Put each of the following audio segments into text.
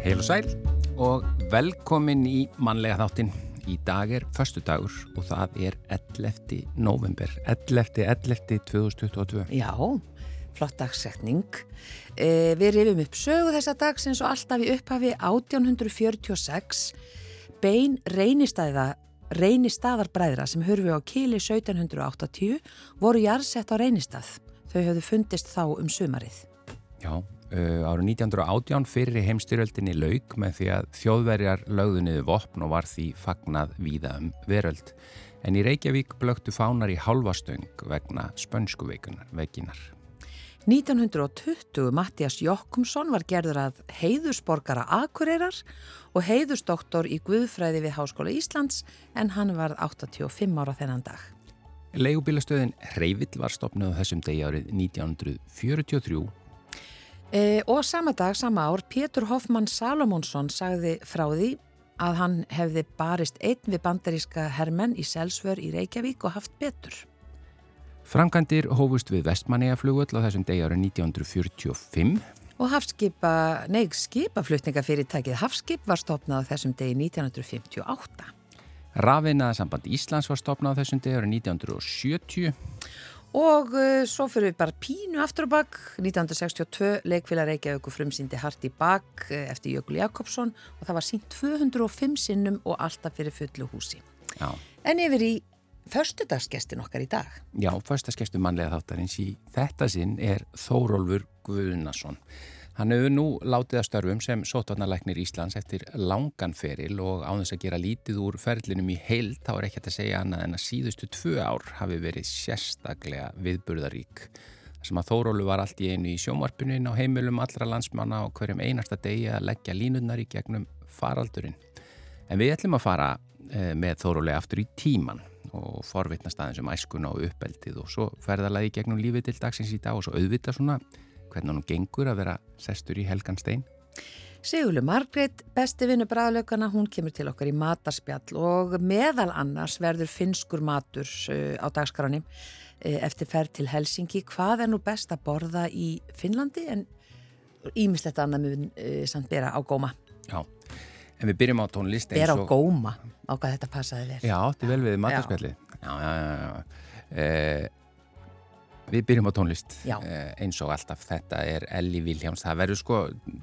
Heil og sæl og velkomin í mannlega þáttin. Í dag er förstu dagur og það er 11. november, 11. 11. 2022. Já, flott dagsetning. Eh, við rifum upp sögu þessa dags eins og alltaf í upphafi 1846. Bein reynistæða, reynistaðarbræðra sem hurfi á Kili 1780 voru jarðsett á reynistað. Þau höfðu fundist þá um sumarið. Já, Uh, árið 1918 fyrir heimstyröldinni laug með því að þjóðverjar lögðu niður vopn og var því fagnað víða um veröld. En í Reykjavík blöktu fánar í halvastöng vegna spönsku veginar. 1920 Mattias Jokkumsson var gerður að heiðusborgara Akureyrar og heiðusdoktor í Guðfræði við Háskóla Íslands en hann var 85 ára þennan dag. Leigubílastöðin Hreyvill var stopnuð þessum degi árið 1943 E, og sama dag, sama ár, Pétur Hoffmann Salomonsson sagði frá því að hann hefði barist einn við bandaríska hermenn í Selsvör í Reykjavík og haft betur. Frankandir hófust við Vestmanneigaflugull á þessum degi árið 1945. Og hafskipa, neig, skipaflutningafyrirtækið Hafskip var stopnað á þessum degi 1958. Rafinaðsamband Íslands var stopnað á þessum degi árið 1970. Og uh, svo fyrir við bara pínu aftur og bakk, 1962 leikfélag Reykjavík frumsýndi Hart í bakk eftir Jökul Jakobsson og það var sínt 205 sinnum og alltaf fyrir fullu húsi. Já. En yfir í förstudagsgestin okkar í dag. Já, förstagestur mannlega þáttarins í þetta sinn er Þórólfur Guðnason. Hann hefur nú látið að störfum sem sótvarnarleiknir Íslands eftir langan feril og á þess að gera lítið úr ferlinum í heild þá er ekki að segja annað en að síðustu tvö ár hafi verið sérstaklega viðburðarík. Sem að Þórólu var allt í einu í sjómarpunin á heimilum allra landsmanna og hverjum einasta degi að leggja línunnar í gegnum faraldurinn. En við ætlum að fara eh, með Þórólu aftur í tíman og forvitna staðin sem æskuna og uppeldið og svo ferðalagi gegnum lífið til dagsins í dag og svo auðvita svona hvernig hann gengur að vera sestur í Helgan Stein. Sigurlu Margreit, besti vinnu bræðlaugana, hún kemur til okkar í matarspjall og meðal annars verður finskur matur uh, á dagskráni uh, eftir ferð til Helsingi. Hvað er nú best að borða í Finnlandi en ímislegt annað mun uh, samt bera á góma? Já, en við byrjum á tónlist Bera á góma, á hvað þetta passaði vel. Já, þetta er vel við matarspjalli. Já, já, já, já. Uh, Við byrjum á tónlist Já. eins og alltaf þetta er Elli Viljáms það verður sko,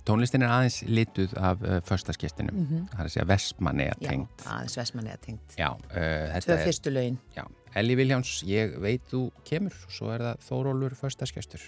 tónlistin er aðeins lituð af uh, förstaskestinum mm -hmm. það er að segja Vestmanneja tengt Já, aðeins Vestmanneja tengt Já, uh, Tvö fyrstu lögin Já, Elli Viljáms, ég veit þú kemur og svo er það Þórólur förstaskestur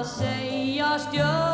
að segja stjórn.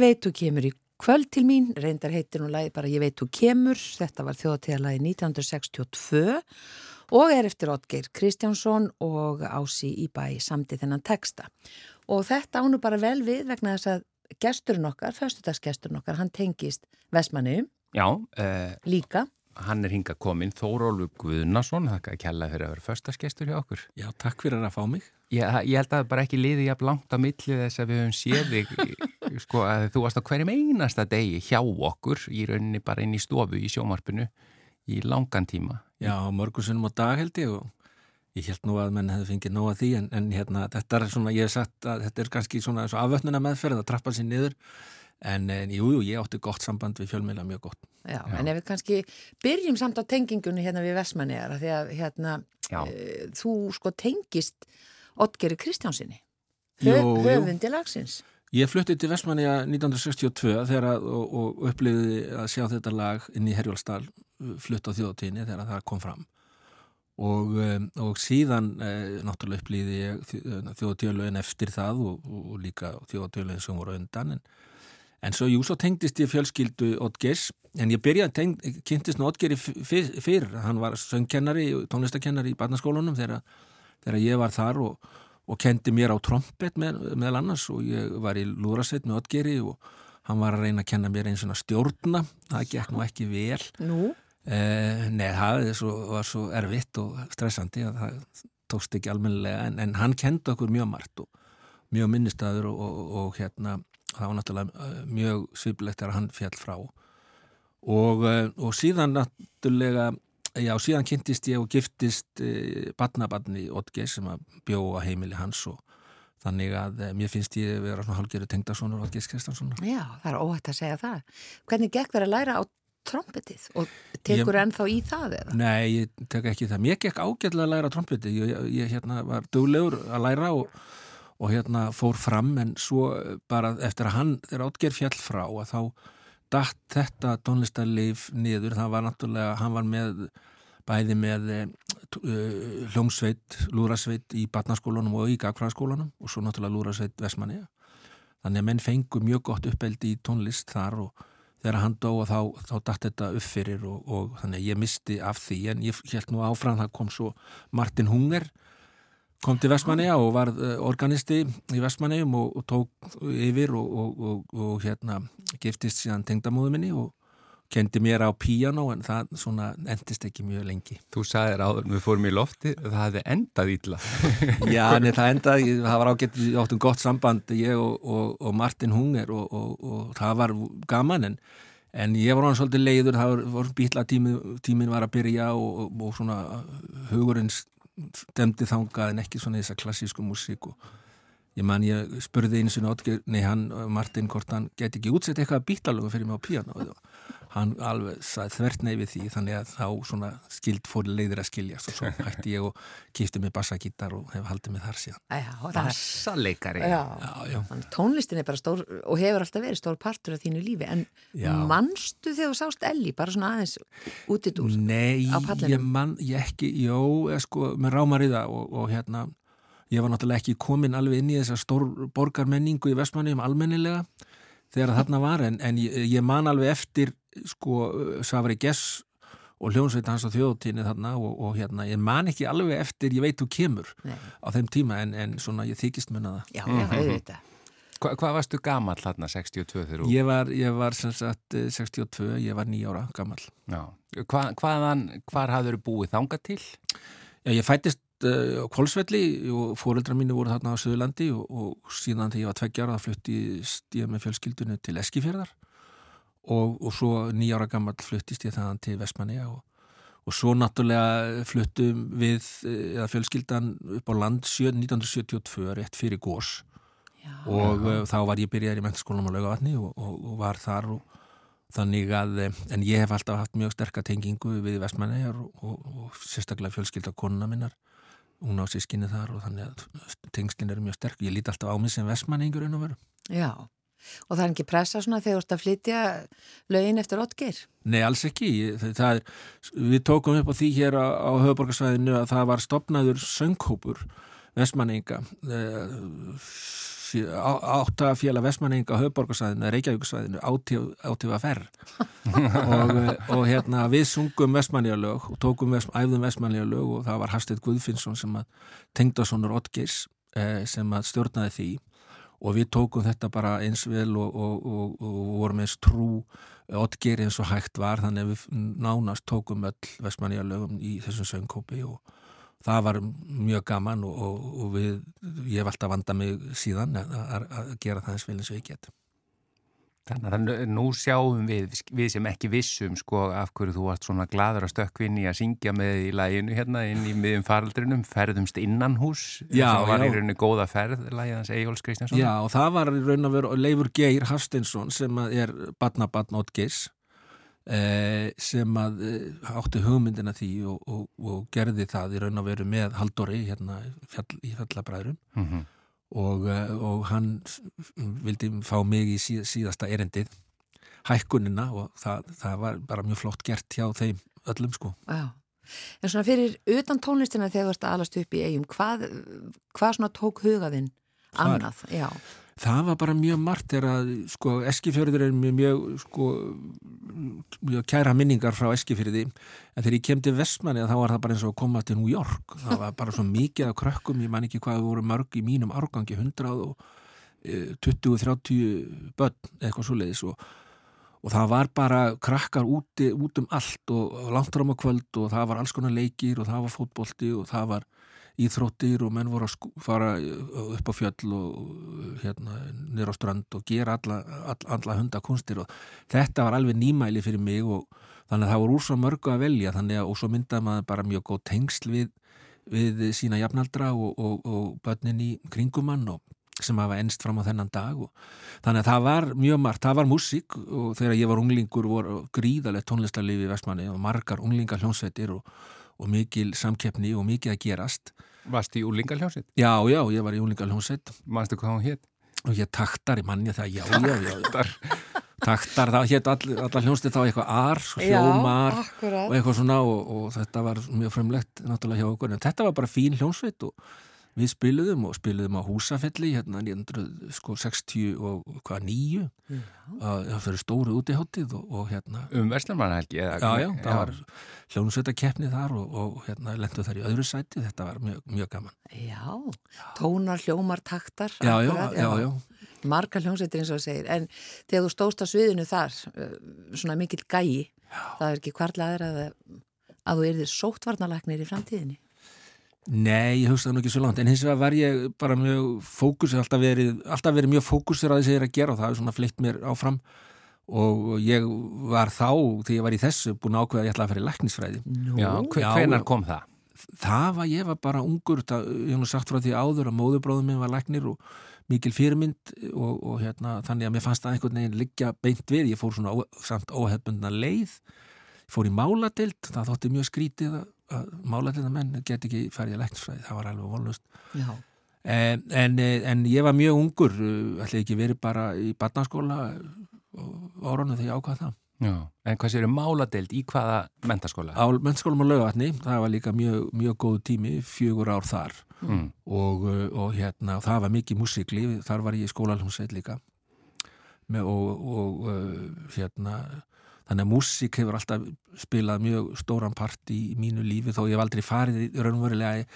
Ég veit þú kemur í kvöld til mín, reyndar heitir hún lagi bara Ég veit þú kemur, þetta var þjóðatíðalagi 1962 og er eftir Otgeir Kristjánsson og Ási í bæ samti þennan texta. Og þetta ánu bara vel við vegna þess að gesturinn okkar, föstudagsgesturinn okkar, hann tengist Vestmannu Já, uh, líka. Hann er hinga kominn Þórólfur Guðnason, þakka að kella fyrir að vera föstaskestur hjá okkur. Já, takk fyrir að fá mig. Ég, ég held að það bara ekki liði jafn langt á milli þess að við höfum séð þig sko að þú varst á hverjum einasta degi hjá okkur í rauninni bara inn í stofu í sjómarpinu í langan tíma. Já, mörgursunum á dag held ég og ég held nú að menn hefði fengið nóga því en, en hérna, þetta er svona, ég hef sagt að þetta er kannski svona afvötnuna meðferð að trappa sér niður en, en jú, jú, ég átti gott samband við fjölmiðla mjög gott. Já, en ef við kannski byrjum samt á tengingunni hérna við Vestmannegar því að hérna Já. e, þú sko tengist Otgeri Kristjánsinni Jú, Hö, jú. höfundi lagsins. Ég flutti til Vestmanniða 1962 þegar að, og, og upplifiði að sjá þetta lag inn í Herjólfsdal flutt á þjóðatíðinni þegar það kom fram og, um, og síðan eh, náttúrulega upplifiði ég þjóðatíðalögin eftir það og, og, líka þjóðatíðalögin sem voru undan en, en svo jú, svo tengdist ég fjölskyldu Otgers en ég byrjaði að kynntist Otgeri fyr, fyrr, hann var söngkennari tónlistakennari í barnaskólanum þegar, þegar ég var þar og og kendi mér á trompet með, meðal annars. Og ég var í Lúrasveit með Otgeri og hann var að reyna að kenna mér einn svona stjórna, það gekk nú ekki vel. Nú, eh, Nei, það svo, var svo erfitt og stressandi að það tókst ekki almennilega. En, en hann kendi okkur mjög margt og mjög minnistæður og, og, og hérna það var náttúrulega eh, mjög svipilegt þegar hann fjall frá og, eh, og síðan náttúrulega Já, síðan kynntist ég og giftist badnabarni Otge sem að bjóa heimili hans og þannig að mér finnst ég vera svona hálfgerðu tengdasónur Otge Kristjánssonar. já, það er óhætt að segja það. Hvernig gekk þér að læra á trompetið og tekur Ég- ennþá í það eða? Nei, ég tek ekki það. Mér gekk ágætlega að læra trompeti. Ég, ég, ég hérna, var duglegur að læra og, og hérna fór fram en svo bara eftir að hann, þegar Otger fjall frá að þá datt þetta tónlistarleif niður. Það var náttúrulega, hann var með bæði með uh, hljómsveit, lúrasveit í barnaskólanum og í gagfræðaskólanum og svo náttúrulega lúrasveit Vestmanniða. Þannig að menn fengu mjög gott uppeldi í tónlist þar og þegar hann dó og þá, þá datt þetta upp fyrir og, og þannig að ég misti af því en ég held nú áfram það kom svo Martin Hunger kom til Vestmanniða og var organisti í Vestmanniðum og, og tók yfir og, og, og, og hérna giftist síðan tengdamóðu minni og kendi mér á píano en það svona endist ekki mjög lengi. Þú sagðir áður, við fórum í lofti, það hefði endað ítla. Já, en það endaði, það var ágætt, áttum gott samband, ég og, og, og Martin Hunger og, og, og það var gaman en, en ég var hann svolítið leiður, það var, var býtla tímin, tímin var að byrja og, og svona hugurinn stemdi þangað en ekki svona þessa klassísku músík og ég man ég spurði einu sinni Otger, nei hann, Martin, hvort hann geti ekki útsett eitthvað býtlalögu fyrir mig á píano og hann alveg þvert nei við því þannig að þá svona skild fór leiðir að skilja og svo hætti ég og kýfti mig bassagítar og hef haldið mig þar síðan Bassaleikari. tónlistin er bara stór og hefur alltaf verið stór partur af þínu lífi en Já. manstu þegar þú sást Elli bara svona aðeins útið úr Nei, á pallinum? ég man, ég ekki, jó, ég sko, með rámar í það og, og hérna, ég var náttúrulega ekki komin alveg inn í þessa stór borgarmenningu í Vestmanniðum almennilega þegar þarna var, en, en ég, ég man alveg eftir, sko, Safari Gess og hljónsveit hans á þjóðtíni þarna og, og hérna, ég man ekki alveg eftir, ég veit þú kemur Nei. á þeim tíma, en, en svona, ég þykist munna það. Já, já, auðvitað Hva, hvað varstu gamall þarna 62 þegar þú? Ég var, ég var sem sagt eh, 62, ég var nýjára gammal. Já. Hva, hvaðan, hvar hafður búið þangað til? Já, ég fættist uh, á Kolsvelli og fóreldrar mínu voru þarna á Suðurlandi og, og síðan þegar ég var tveggjar það fluttist ég með fjölskyldunni til Eskifjörðar og, og svo nýjára gammal fluttist ég þaðan til Vestmanni og, og svo náttúrulega fluttum við, eh, eða fjölskyldan upp á land 7, 1972 rétt fyrir gós Já, og uh, þá var ég byrjaðir í mentaskólanum á laugavatni og, og, og var þar og, þannig að, eh, en ég hef alltaf haft mjög sterka tengingu við vestmannegar og, og, og sérstaklega fjölskylda konuna minnar. Hún á sískinni þar og þannig að tengslinn eru mjög sterk, ég líti alltaf á mig sem vestmanningur en að vera. Já, og það er ekki pressa svona þegar þú ert að flytja lögin eftir Otger? Nei, alls ekki. Það, það er, við tókum upp á því hér á, á höfuborgarsvæðinu að það var stopnaður söngkópur vestmanninga áttafélag vestmanninga á höfuborgarsvæðinu, Reykjavíkursvæðinu átífa ferr og, og hérna við sungum vestmannialög og tókum vest, æfðum vestmannialög og það var Hafstedt Guðfinnsson sem að tengdasonur Otgeirs eh, sem að stjórnaði því og við tókum þetta bara eins vel og, og, og, vorum eins trú Otgeir eins og hægt var þannig að við nánast tókum öll vestmannialögum í þessum söngkópi og það var mjög gaman og, og, við, ég hef alltaf vandað mig síðan að, að gera það eins vel eins og ég get. Þannig að nú sjáum við, við sem ekki vissum sko af hverju þú vart svona gladur að stökkvinni að syngja með í læginu hérna inn í miðjum faraldrinum, ferðumst innan hús, það var já. í rauninni góða ferð lægiðans Egil's Kristjánsson. Já og það var í raun að vera Leifur Geir Hafsteinsson sem er badnabatn Otgeis Eh, sem að eh, átti hugmyndina því og, og, og gerði það í raun að veru með Haldóri hérna fjall, í fellabræðurum mm -hmm. Og, eh, og hann vildi fá mig í síð, síðasta erendið hækkunina og það, það var bara mjög flott gert hjá þeim öllum sko. Já, en svona fyrir utan tónlistina þegar þú ert að alast upp í eigum hvað, hvað svona tók hugaðinn annað, já Það var bara mjög margt þegar að sko Eskifjörður er mjög, sko mjög kæra minningar frá Eskifjörði en þegar ég kem til Vestmanni þá var það bara eins og að koma til New York. Það var bara svo mikið af krökkum, ég man ekki hvað voru mörg í mínum árgangi, 100 og e, 20-30 börn eitthvað svo leiðis og, og það var bara krakkar úti, út um allt og, og langt á kvöld og það var alls konar leikir og það var fótbolti og það var íþróttir og menn voru að fara upp á fjöll og hérna nýra á strand og gera alla, alla, alla hundakunstir og þetta var alveg nýmæli fyrir mig og þannig að það voru úr svo mörgu að velja þannig að og svo myndaði maður bara mjög góð tengsl við, við sína jafnaldra og, og, og börnin í kringumann og sem hafa ennst fram á þennan dag og þannig að það var mjög margt, það var músík og þegar ég var unglingur voru gríðalegt tónlistarlifi í Vestmanni og margar unglingar hljónsveitir og, og mikil samkeppni og mikið að gerast. Varst í úlingaljónsitt? Já, já, ég var í úlingaljónsitt Manstu hvað hún hétt? og ég taktar í manni það, já, já, já. Taktar, það hétt all, allar hljónsitt þá eitthvað ar, hljómar já, og eitthvað svona og, og þetta var mjög fremlegt náttúrulega hjá okkur, en þetta var bara fín hljónsveit og við spiluðum og spiluðum á húsafelli hérna 1960 og hvað nýju það fyrir stóru útiháttið og, og hérna. Um Vestlumannhelgi? já, já, það var hljónsveitakeppni þar og, og hérna lendu þar í öðru sæti. Þetta var mjög, mjög gaman. Já, tónar, hljómar, taktar já, já, akkurat, já, já, Margar hljómsveitir eins og það segir. En þegar þú stóst á sviðinu þar uh, svona mikill gæi það er ekki hvarlaður að, að þú erðir sóttvarnalæknir í framtíðinni Nei, ég hugsaði nú ekki svo langt en hins vegar var ég bara mjög fókus alltaf verið, alltaf verið mjög fókusur að þessi er að gera og það er svona fleitt mér áfram og ég var þá þegar ég var í þessu búin að ákveða að ég ætla að fara í læknisfræði Já, hve- Já. hvenar kom það? það var, ég var bara ungur það, ég hef nú sagt frá því áður að móðubróðum minn var læknir og mikil fyrirmynd og, og hérna, þannig að mér fannst það einhvern veginn liggja beint við, ég fór svona ó, samt óhefbundna leið ég fór í máladeild, það þótti mjög skrítið að, að máladeilda menn get ekki farið í læknisfræði, það var alveg volust Já, en, en, en ég var mjög ungur ætli ekki verið bara í barnaskóla árunum þegar ég ákvað það Já. En hvað séu máladeild í hvaða mentaskóla? á mennskólum á laugatni, það var líka mjög, mjög góð tími, fjögur ár þar Mm. og, og hérna og það var mikið músikli, þar var ég í skólalhúsveit líka Með, og, og uh, hérna þannig að músík hefur alltaf spilað mjög stóran part í, mínu lífi þó ég hef aldrei farið í- raunverulega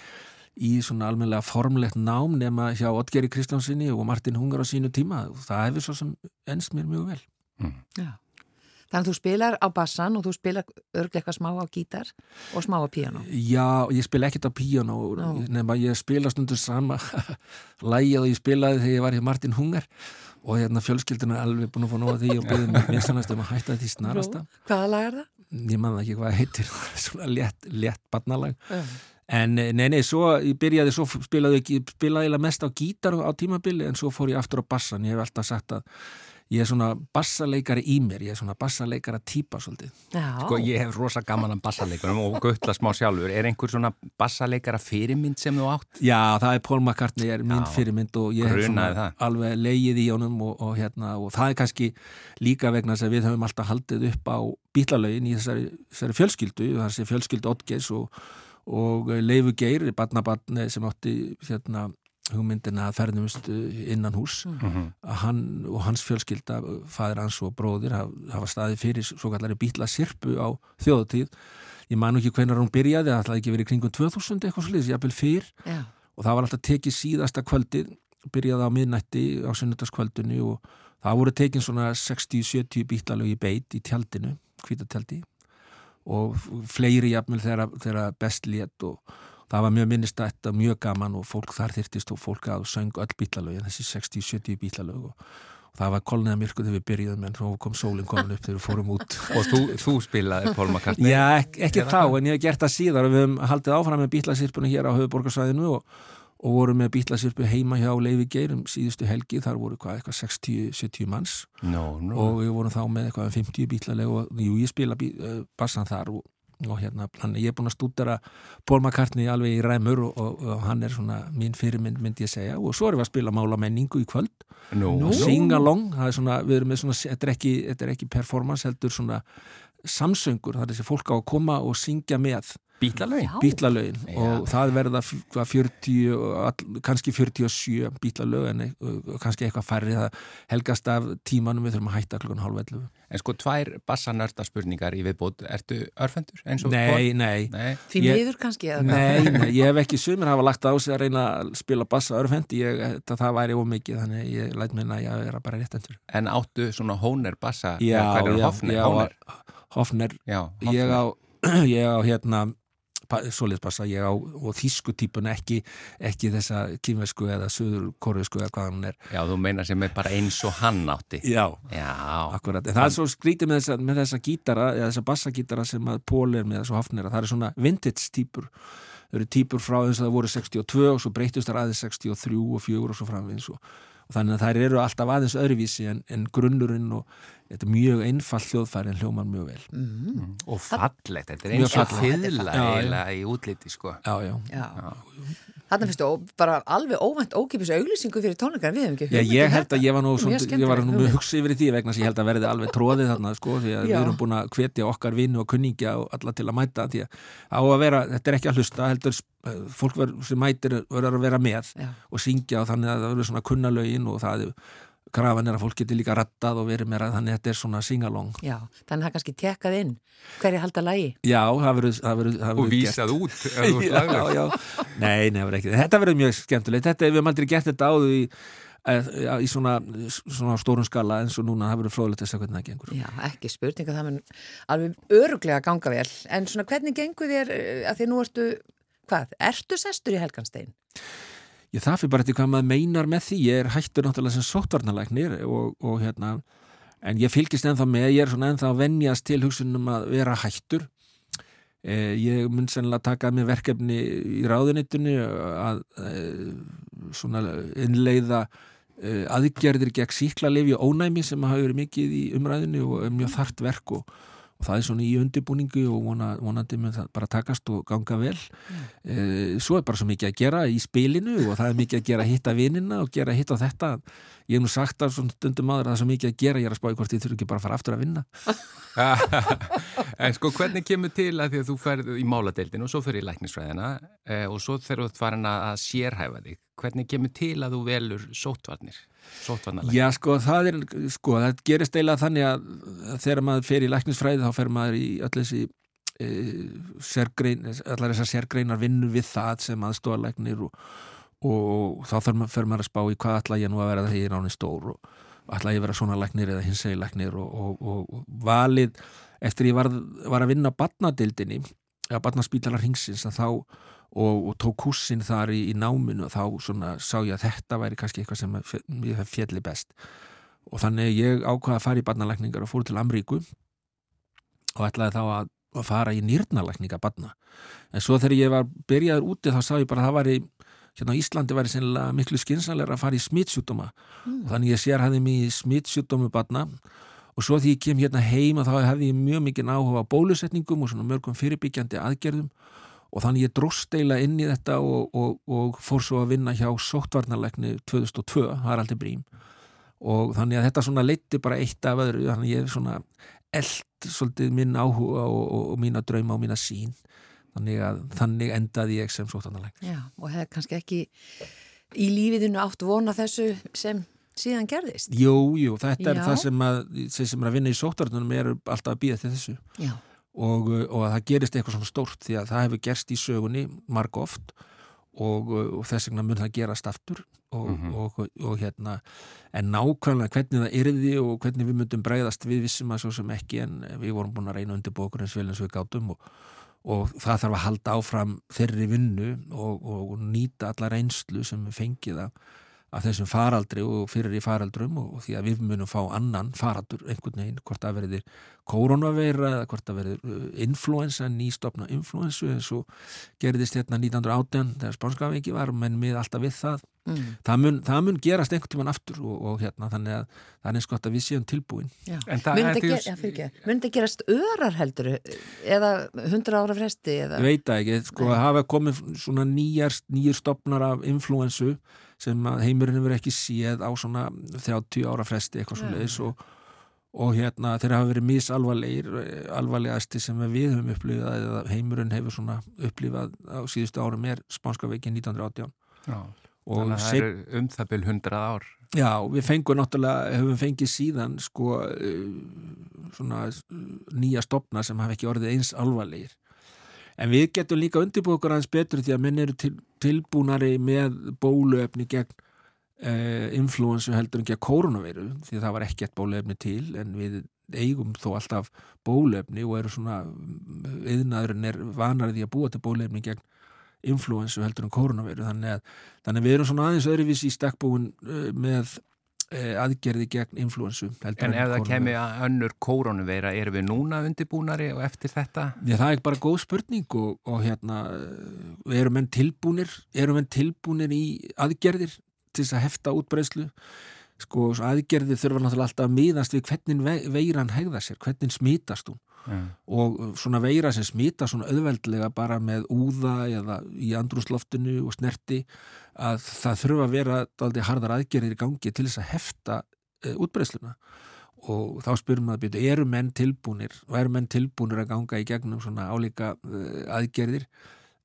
í svona almennilega formlegt nám nema hjá Oddgeri Kristjánsinni og Martin Hungar á sínu tíma. Og það hefur svo sem ennst mér mjög vel. Mm. já. Þannig að þú spilar á bassan og þú spilar eitthvað smá á gítar og smá á píano Já, ég spila ekkert á píano Nú. nema ég spila stundur sama lægið og ég spilaði þegar ég var hjá Martin Hungar og hérna fjölskylduna er alveg búin að fá nóga því og byrðið mér minnstanast um að hætta því snarasta Hvaða lag er það? ég man það ekki hvað heitir svona létt, létt barnalag Já. en eh, nei, nei, svo ég byrjaði svo spilaði ég mest á gítar á tímabili en svo fór ég aftur á bassan ég hef alltaf sagt að ég er svona bassaleikari í mér, ég er svona bassaleikara típa svolítið. Já. Sko ég hef rosa gaman af bassaleikurum og guttla smá sjálfur. Er einhver svona bassaleikara fyrirmynd sem þú átt? Já, það er Paul McCartney, er mín Já, fyrirmynd og ég hef grunaði svona það. alveg leigið í honum og, og, hérna, og það er kannski líka vegna þess að við höfum alltaf haldið upp á bílalögin í þessari, þessari fjölskyldu, þessi fjölskyldu Oddgeis og, og Leifu Geir, barnabarni sem átti hérna, hugmyndina að ferðumust innan hús að hann og hans fjölskylda fæður hans og bróðir haf- hafa staðið fyrir svo kallari bíla sirpu á þjóðutíð ég man ekki hvenar hún byrjaði, það ætlaði ekki verið kringum 2000 eitthvað sliðis, jafnvel fyrr. Já. og það var alltaf tekið síðasta kvöldið byrjaði á miðnætti á sunnudagskvöldinu og það voru tekin svona 60-70 bílalög í beit í tjaldinu, hvítatjaldi og fleiri jafnvel þegar, þegar best lét og það var mjög minnistætt og mjög gaman og fólk þar þyrtist og fólk að söng öll bílalög þessi 60-70 bílalög og, og það var kolniða myrku þegar við byrjuðum en þá kom sólinn komin upp þegar við fórum út. Og þú, þú spilaði Paul McCartney? Já, ekki, ekki þá, en ég hef gert það síðar. Og við höfum haldið áfram með bítlasirpuna hér á höfuborgarsvæðinu og, og vorum með bítlasirpu heima hjá Leifi Geirum síðustu helgi, þar voru hvað, eitthvað 60-70 manns. No, no. og við vorum þá með eitthvað um 50 bítlaleg og jú, ég spila bí, uh, bassan þar og, og hérna, hann, ég er búin að stúdara Paul McCartney alveg í ræmur og, og, og hann er svona mín fyrirmynd myndi ég segja. Og svo erum við að spila mála menningu í kvöld. No. og sing along, er svona, við erum með svona, þetta er ekki, þetta er ekki performance heldur svona samsöngur, það er þessi fólk á að koma og syngja með Bítlalögin Já. og það verða f- hvað, 40, og all, kannski 47 bítlalög en e- kannski eitthvað færri. Það helgast af tímanum við þurfum að hætta klukkan hálf 11 En sko tvær bassanörda spurningar í viðbót. Ertu örfendur eins og Nei, nei, Nei. Því miður kannski nei, nei, ég hef ekki sumir hafa lagt á sig að reyna að spila bassa örfendi, ég, þetta, það væri ómikið þannig ég læt minna að ég vera bara rétt endur En áttu svona Hóner bassa? Já, er já, Hóner? Hofner. Já, á, ég á hérna soliðspassa, ég á og þýsku típun ekki, ekki þessa kýmversku eða söður korfisku eða hvað hann er. Já, þú meina sem er bara eins og hann átti. Já, Já, akkurat, en það er svo skrítið með þessa, með þessa gítara, eða þessa bassagítara sem að Pól er með þessu hafnir, það er svona vintage típur, það eru típur frá þess að það voru 62 og svo breytust þar aðeins 63 og 4 og svo framvins og, og þannig að þær eru alltaf aðeins öðruvísi en, en grunnurinn og þetta er mjög einfall hljóðfæri en hljómar mjög vel Mm. og fallegt. Þetta er eins og eiginlega í útliti, sko. Já, já, Já. Finnst þú bara alveg óvænt ókipis auglýsingu fyrir tónleikar, við hefum ekki Já, hugmynd ég um held þetta. að ég var nú Mjög svona, ég var nú með hugsa yfir því vegna að ég held að verði alveg tróðið þarna sko, því að Já. við erum búin að hvetja okkar vinnu og kunningja og alla til að mæta því að á að vera, þetta er ekki að hlusta heldur eh, fólk ver, sem mætir verður að vera með Já. og syngja og þannig að það verður svona kunnalögin og það krafan er að fólk getur líka rattað og verið meira þannig að þetta er svona singalong Já, þannig að það kannski tekkað inn hverju halda lægi. Já, það verður, verður, Og verður gert. vísað út. já, já. Nei, nefnir ekki. Þetta verður mjög skemmtilegt. Þetta, við hefum aldrei gert þetta áður í, eh, í svona, svona stórum skala eins og núna það verður fróðilegt að segja hvernig það gengur. Já, ekki spurning að það mun alveg öruglega ganga vel. En svona hvernig gengur þér eh, að því nú ertu, hvað, ertu sestur í Helganstein? Ég það fyrir bara eftir hvað maður meinar með því. Ég er hættur náttúrulega sem sóttvarnalæknir og, og hérna, en ég fylgist ennþá með, ég er svona ennþá að venjast til hugsunum að vera hættur. Eh, ég mun sennilega taka að mér verkefni í ráðunitunni að eh, svona innleiða eh, aðgerðir gegn síklarlefi og ónæmi sem hafa verið mikið í umræðinu og mjög þart verk og, og það er svona í undirbúningu og vona, vonandi mun það bara takast og ganga vel. E, svo er bara svo mikið að gera í spilinu og það er mikið að gera hitta vinina og gera hitta þetta. Ég hef nú sagt það svona stundum aður að það er svo mikið að gera ég er að spáði hvort ég þurfi ekki bara að fara aftur að vinna. En sko hvernig kemur til að því að þú ferð í máladeildin og svo fyrir í læknisfræðina eh, og svo þegar þú ert farin að að sérhæfa þig hvernig kemur til að þú velur sóttvarnir sóttvarnalæknir Já, sko, það er, sko, það gerist eiginlega þannig að þegar maður fer í læknisfræði þá fer maður í öll þessi e, sérgrein, allar þessar sérgreinar vinnu við það sem aðstofalæknir og, og þá fer maður, fer maður að spá í hvað ætla ég nú að vera það ég er ánið stór og ætla ég að vera svona læknir eða hins segi læknir og, og, og, valið eftir ég var, var að vinna badnadildinni eða badnaspítalar hingsins að þá og, og tók kursin þar í, í náminu og þá svona sá ég að þetta væri kannski eitthvað sem ég fjalli best. Og þannig ég ákvaða að fara í barnalækningar og fór til Amríku og ætlaði þá að, að fara í nýrnalækninga barna. En svo þegar ég var byrjaður úti þá sá ég bara að það væri hérna á Íslandi væri sennilega miklu skinsanlega að fara í smittsjúdóma og þannig ég sér hafði mig í smittsjúdómu batna og svo því ég kem hérna heima þá hefði ég mjög mikið áhuga á bólusetningum og svona mörgum fyrirbyggjandi aðgerðum og þannig ég dróst eila inn í þetta og, og, og fór svo að vinna hjá sóttvarnarleikni 2002, Haraldi Brím. Og þannig að þetta svona leiti bara eitt af öðru, þannig ég er svona eld svolítið minn áhuga og, og, mína drauma og mína sín þannig að þannig endaði ég sem sóttvarnarleikni Já, og hefði kannski ekki í lífiðinu átt vona þessu sem síðan gerðist. Jú, jú, þetta er Já. það sem að sem er að vinna í sóttvarnarnum er alltaf að býða til þessu. Já, og, uh, og að það gerist eitthvað svona stórt því að það hefur gerst í sögunni marg oft og, uh, og þess vegna mun það gerast aftur og, og, og hérna en nákvæmlega hvernig það yrði og hvernig við myndum breyðast við vissum að svo sem ekki en við vorum búin að reyna undir bókur eins vel eins við gátum og, og það þarf að halda áfram þeirri vinnu og, og nýta alla reynslu sem við af þessum faraldri og fyrir í faraldrum og, og því að við munum fá annan faraldur einhvern veginn, hvort það verður koronaveira eða hvort það verður uh, influensa, nýstofna influensu eins og gerðist hérna 1918 þegar spánskaveiki var, menn við alltaf við það mm, það mun, það mun gerast einhvern tímann aftur og, og hérna þannig að það er eins gott að við séum tilbúin já. En það Mun þetta gerast örar heldur eða 100 ára fresti eða? ég veit það ekki, sko Nei. að hafa komið svona nýjar, nýjur stopnar af influensu sem heimurinn hefur ekki séð á svona 30 ára fresti eitthvað svo leiðis og, og hérna þeir hafa verið misalvarlegir eh, alvarlegasti sem við höfum upplifað eða heimurinn hefur svona upplifað á síðustu árum er spánska veikin 1918 Já. og Þannig að það eru um það byrj 100 ár. Já, við fengum náttúrulega, höfum fengið síðan sko uh, svona nýja stopna sem hafa ekki orðið eins alvarlegir. En við getum líka undirbúið okkur aðeins betur því að menn eru til, tilbúnari með bóluefni gegn uh, influensu heldur en gegn koronaveiru því það var ekkert bóluefni til en við eigum þó alltaf bóluefni og eru svona yðnaðurinn er vanarið því að búa til bóluefni gegn influensu heldur en koronaveiru þannig að, þannig að við erum svona aðeins öðruvísi í stakkbúin uh, með uh, aðgerði gegn influensu En ef það að önnur kórónuveira, erum við núna undirbúnari og eftir þetta? Já, það er bara góð spurning og, og hérna, uh, eru menn tilbúnir, eru menn tilbúnir í aðgerðir til þess að hefta útbreyslu? Sko, aðgerðir þurfa náttúrulega alltaf að miðast við hvernig ve- veiran hegða sér, hvernig smítast hún Já. og svona veira sem smita svona auðveldlega bara með úða eða í andrúsloftinu og snerti að það þurfa að vera daldi harðar aðgerðir í gangi til þess að hefta uh, útbreysluna og þá spyrum maður byrju, eru menn tilbúnir og eru menn tilbúnir að ganga í gegnum svona álíka uh, aðgerðir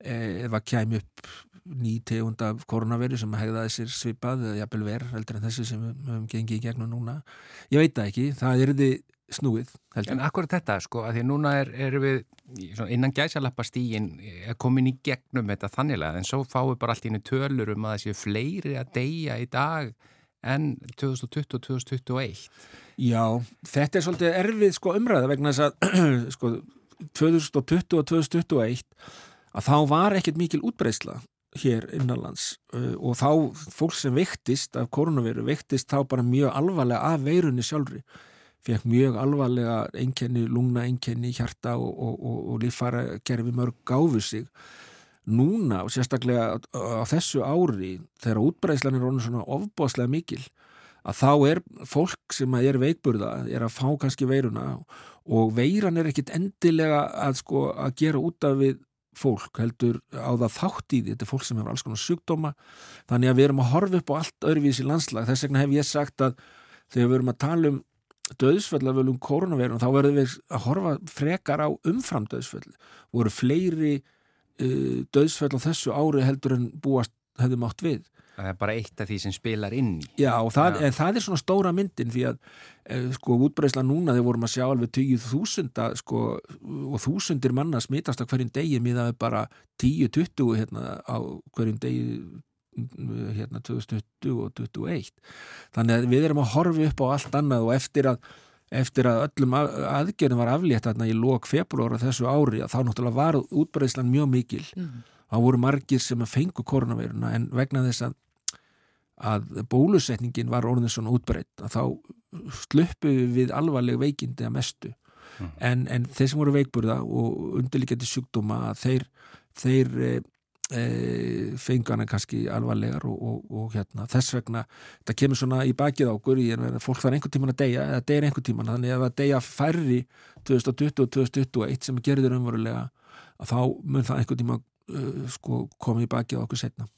eh, ef að kæmi upp ný tegund af koronaveru sem hegðaði sér svipað eða jafnvel verð heldur en þessi sem við höfum gengið í gegnum núna ég veit það ekki, það er þið snúið heldur En akkur þetta, sko, að því núna er, erum við innan gæsalappa stígin komin í gegnum þetta þanniglega, en svo fáum við bara allt í einu tölur um að það séu fleiri að deyja í dag en 2020 og 2021. Já, þetta er svolítið erfið sko umræða vegna þess að sko 2020 og 2021 að þá var ekkert mikil útbreysla hér innanlands uh, og þá fólk sem veiktist af koronaviru veiktist þá bara mjög alvarlega af veirunni sjálfri fekk mjög alvarlega einkenni, lungna einkenni, hjarta og, og, og, og líffara gerfi mörg gáfu sig. Núna og sérstaklega á, þessu ári þegar útbreyslan er orðin svona ofbáslega mikil að þá er fólk sem er veikburða er að fá kannski veiruna og veiran er ekkit endilega að sko að gera út af við fólk heldur á það þátt í því. Þetta er fólk sem hefur alls konar sjúkdóma. Þannig að við erum að horfa upp á allt öðruvísi landslag. Þess vegna hef ég sagt að þegar við erum að tala um döðsföllafölum koronaveirun þá verðum við að horfa frekar á umfram döðsföll voru fleiri uh, döðsföll á þessu ári heldur en búast hefðum átt við Það er bara eitt af því sem spilar inn. Já, og það. En það er svona stóra myndin því að eh, sko útbreysla núna þegar vorum að sjá alveg 10.000 sko, og þúsundir manna smitast á hverjum degi miðað við bara 10-20 hérna, á hverjum degi hérna 2020 og 2021 þannig að við erum að horfa upp á allt annað og eftir að eftir að öllum að- aðgerðum var aflétt þarna í lok februar á þessu ári að þá náttúrulega var útbreyslan mjög mikil. Þá voru margir sem fengu koronaveiruna en vegna þess að að bólusetningin var orðin svona útbreytt að þá sluppu við alvarleg veikindi að mestu. En, en þeir sem voru veikburða og undirlíkjandi sjúkdóma að þeir, þeir e, e, fengu hana kannski alvarlegar og, og, og hérna, þess vegna þetta kemur svona í bakið á okkur ég er með að fólk þarf einhvern tíman að deyja eða deyja einhvern tíman, þannig að það deyja færri 2020 og 2021 sem gerður umverulega að þá mun það einhvern tíma uh, sko, koma í bakið á okkur setna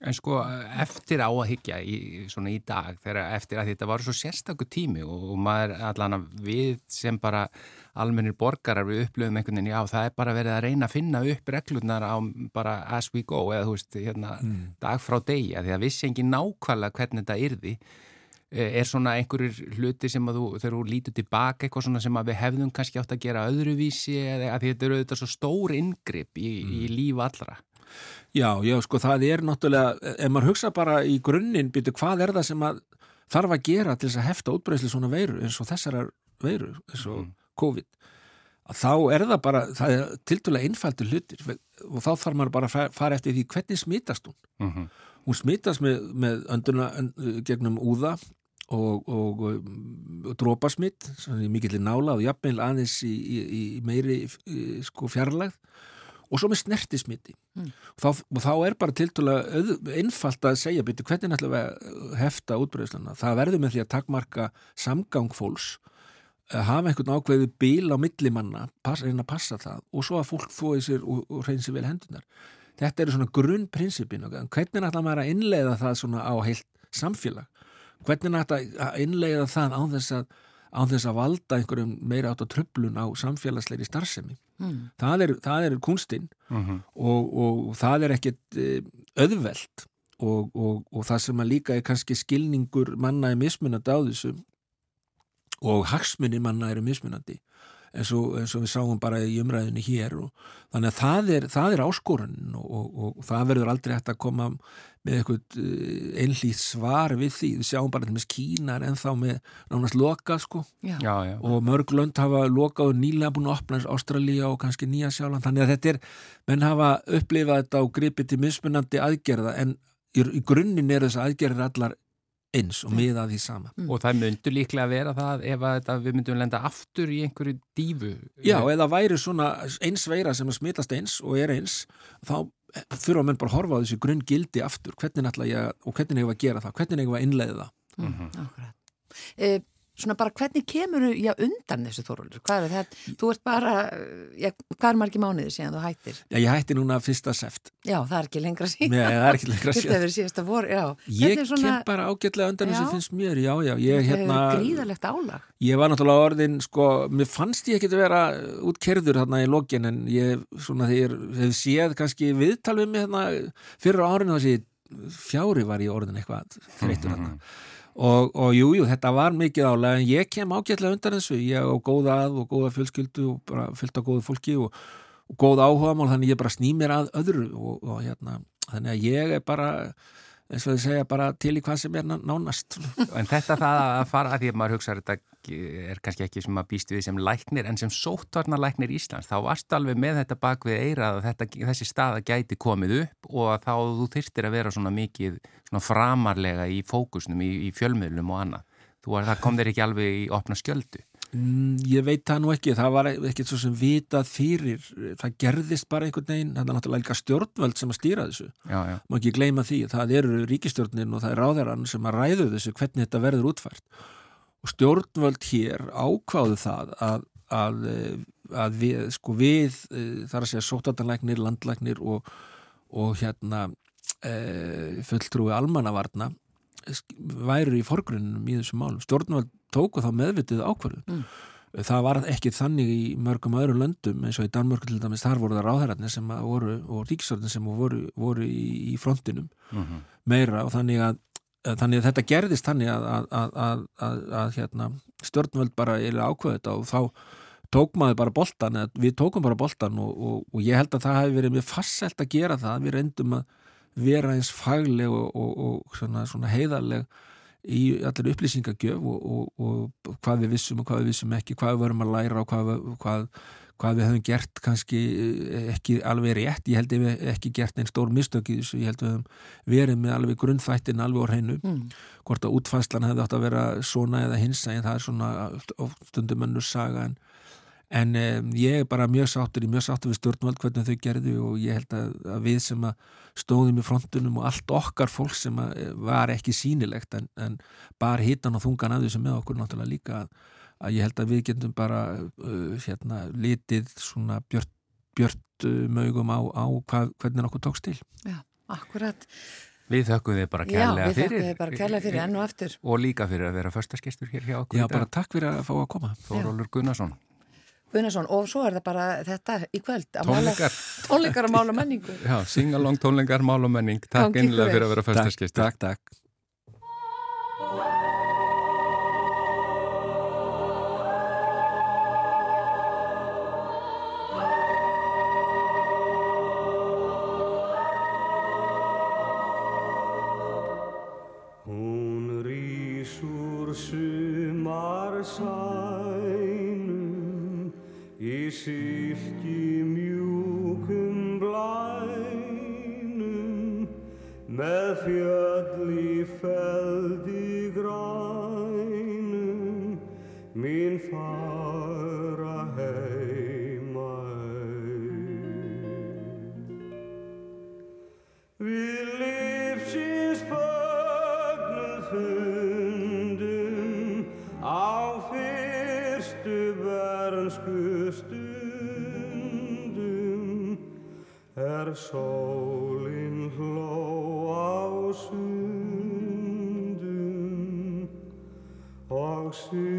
En sko, eftir á að higgja í, svona í dag, þegar eftir að þetta var svo sérstakur tími og, og maður allan að við sem bara almennir borgarar við upplöfum einhvern veginn, já það er bara verið að reyna að finna upp reglurnar á bara as we go eða þú veist, hérna, Mm. dag frá degi, að því að vissi engin nákvæmlega hvernig þetta yrði Eh, er svona einhverjur hluti sem að þú, þegar þú lítur tilbaka eitthvað svona sem að við hefðum kannski átt að gera öðruvísi eða að þetta eru auðvitað svo stór inngrip í, í líf allra. Já, já, sko það er náttúrulega, ef maður hugsa bara í grunninn, byrju, hvað er það sem að þarf að gera til þess að hefta útbreysli svona veiru eins og þessar veiru, eins og Mhm. COVID, að þá er það bara, það er tildulega einfaldur hlutir og þá þarf maður bara að fa- fara eftir því hvernig smitast hún. Mm -hmm. Hún smitast með, með önduna ön, gegnum úða og, og, og drópasmitt, svona í mikill nála og jafnveil aðeins í, í, í meiri sko fjarlægð og svo með snertismiti. Mm. og, þá, og þá er bara tildulega einfalt að segja byrju hvernig ætlum við að hefta útbreyðslana það verður með því að takmarka samgang fólks hafa einhvern ákveði bíl á millimanna reyna að passa það og svo að fólk þói sér og, og reynsi vel hendunar þetta eru svona grunnprinsipin hvernig ætla maður að innleiða það svona á heilt samfélag? Hvernig ætla að innleiða það á þess að á þess að valda einhverjum meira átt á tröflun á samfélagsleiri starfsemi Mm. það er, það er kunstinn Mhm. og, og það er ekkit eh, auðvelt og, og, og það sem að líka er kannski skilningur manna er mismunandi á þessu og hagsmunni manna eru mismunandi eins og, eins og við sáum bara í umræðinu hér og þannig að það er, það er áskorun og, og, og það verður aldrei hægt að koma með eitthvað einlýtt svar við því, við sjáum bara með Kínar en þá með nánast loka sko Já. Já, já. og mörg lönd hafa lokað og nýlega búin að opna Ástralía og kannski Nýja Sjáland þannig að þetta er, menn hafa upplifað þetta og gripið til mismunandi aðgerða en í, í grunninn eru þess aðgerðir allar eins og miða því sama. Og það myndur líklega að vera það ef að þetta, við myndum lenda aftur í einhverju dífu. Já, eða væri svona eins veira sem að smitast eins og er eins þá þurfa menn bara að horfa á þessi grunn gildi aftur, hvernig ætla ég og hvernig hefur að gera það, hvernig hefur að innleiða það? Mm, akkurat. Svona bara hvernig kemur já, undan þessu Þorvaldur? Hvað er þetta? Þú ert bara, já, hvað er margir mánuðir síðan þú hættir? Já, ég hætti núna fyrsta seft Já, það er ekki lengra síðan. Nei, það er ekki lengra Þetta síðan hefur síðasta vor, já. Ég svona- kem bara ágætlega undan þessu Já. finnst mér, já, já, ég Þetta hérna hefur gríðalegt álag. Ég var náttúrulega orðin, sko, mér fannst ég ekki að vera útkerður þarna í lokin en ég, svona, þegar hef séð kannski viðtal við mig þarna fyrir árinu þessi og, og jú, jú, þetta var mikið álega en ég kem ágætlega undan þessu. Ég á góða að og góða fjölskyldu og bara fyllt á góðu fólki og, og góð áhuga mál þannig ég bara sný mér að öðru og, og hérna, þannig að ég er bara eins og þið segja bara til í hvað sem er ná- nánast En þetta það að fara að því að maður hugsa þetta er kannski ekki sem að býst við sem læknir en sem sóttvarnar læknir Íslands þá varstu alveg með þetta bak við eirað að þessi staða gæti komið upp og að þá þú þyrtir að vera svona mikið svona framarlega í fókusnum, í, í fjölmiðlum og annað. Þú var, það kom þér ekki alveg í opna skjöldu. Mm, ég veit það nú ekki, það var ekkert svo sem vitað fyrir, það gerðist bara einhvern veginn, það er náttúrulega líka stjórnvöld sem að stýra þessu, má ekki gleyma því það eru ríkistjórnin og það er ráðarann sem að ræðu þessu hvernig þetta verður útfært. Og stjórnvöld hér ákváðu það að, að, að við, sko við eh, þar að segja sótatanlæknir, landlæknir og, og hérna e, fulltrúi almannavarna væru í forgrunum í þessum málum. Stjórnvöld tóku þá meðvitið ákvarðu. Mm. Það var ekki þannig í mörgum öðrum löndum eins og í Danmörku til dæmis, þar voru það ráðherrarnir sem voru og ríkistjórnir sem voru, voru í, í frontinum Mm meira og þannig að þannig að þetta gerðist þannig að, að, að, að, að, að hérna, stjórnvöld bara ákveða þetta og þá tók maður bara boltan, við tókum bara boltan og, og, og ég held að það hefði verið mjög fasselt að gera það, við reyndum að vera eins fagleg og, og, og svona, svona heiðarleg í allir upplýsingagjöf og, og hvað við vissum og hvað við vissum ekki, hvað við vorum að læra og hvað, hvað, hvað við höfum gert kannski eh, ekki alveg rétt, ég held að við ekki gert einn stór mistök í þessu, ég held að við höfum verið með alveg grunnþættin alveg á hreinu. Mm. hvort að útfæslan hefði átt að vera svona eða hinsa en það er svona stundum önnur saga en, en um, ég er bara mjög sáttur í mjög sáttur við stjórnvald hvernig þau gerðu og ég held að, að við sem að stóðum í frontunum og allt okkar fólk sem að eh, var ekki sínilegt en, en bara hitan og þungan að þessu með okkur náttúrulega líka að, að ég held að við getum bara uh, hérna, litið svona björt, björt uh, mögum á, á hvað, hvernig okkur tókst til Já, akkurat. Við þökkum þið bara Já, kærlega við fyrir. þakkum þið bara kærlega fyrir enn og aftur. Og líka fyrir að vera förstaskestur hér hjá okkur. Já, bara takk fyrir að fá að koma Þórólur Gunnarsson. Gunnarsson, og svo er það bara þetta í kvöld. að Tónleikar. Mála, tónleikar að mála menningu. Já, singalong tónleikar, mál og menning. Takk einlega fyrir að vera Takk, förstaskestur. takk, takk vernsku stundum er sólin hló á sundum og syldu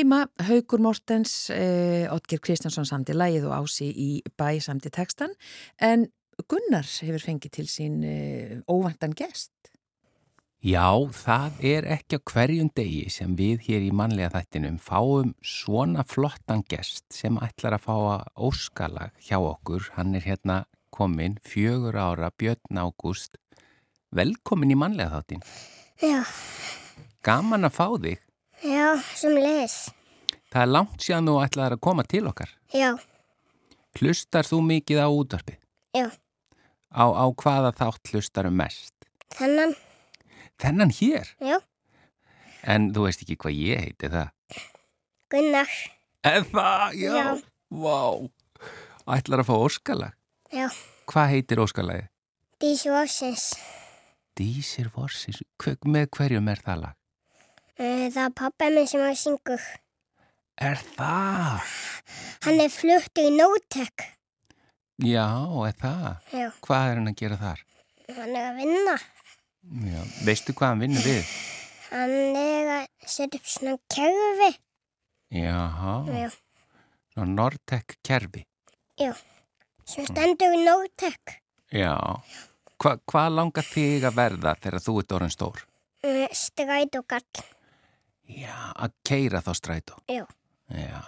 Heima, Haugur Mortens, eh, Otger Kristjánsson samti lægið og ási í bæ samti textan, en Gunnar hefur fengið til sín eh, óvandan gest. Já, það er ekki á hverjum degi sem við hér í mannlega þættinum fáum svona flottan gest sem ætlar að fá að óskalag hjá okkur. Hann er hérna komin fjögur ára Björn Ágúst. Velkomin í mannlega þáttin. Já, Gaman að fá þig. Já, sem leis. Það er langt síðan þú ætlaðar að koma til okkar. Já, Hlustar þú mikið á útvarpið? já, Á, á hvaða þátt hlustar um mest? þennan, Þennan hér? já, En þú veist ekki hvað ég heiti það? Gunnar, það, já. Já. Vá. Ætlar að fá óskalag? já, Hvað heitir óskalagið? Dísu Ósins. Dísir Vorsins. Hver, með hverjum er það lag? Það er pappa minn sem að syngur. Er það? Hann er fluttur í Nótek. Já, er það? Já, Hvað er hann að gera þar? hann er að vinna. Já. Veistu hvað hann vinnur við? Hann er að setja upp svona kerfi. Jaha. Já, Svo Nortec kerfi. já. sem stendur í Nortek. Já. Hva, hvað langar þig að verða þegar þú ert orðin stór? Uh, stræt og gall. Já, að keira þá strætó. Já. Já.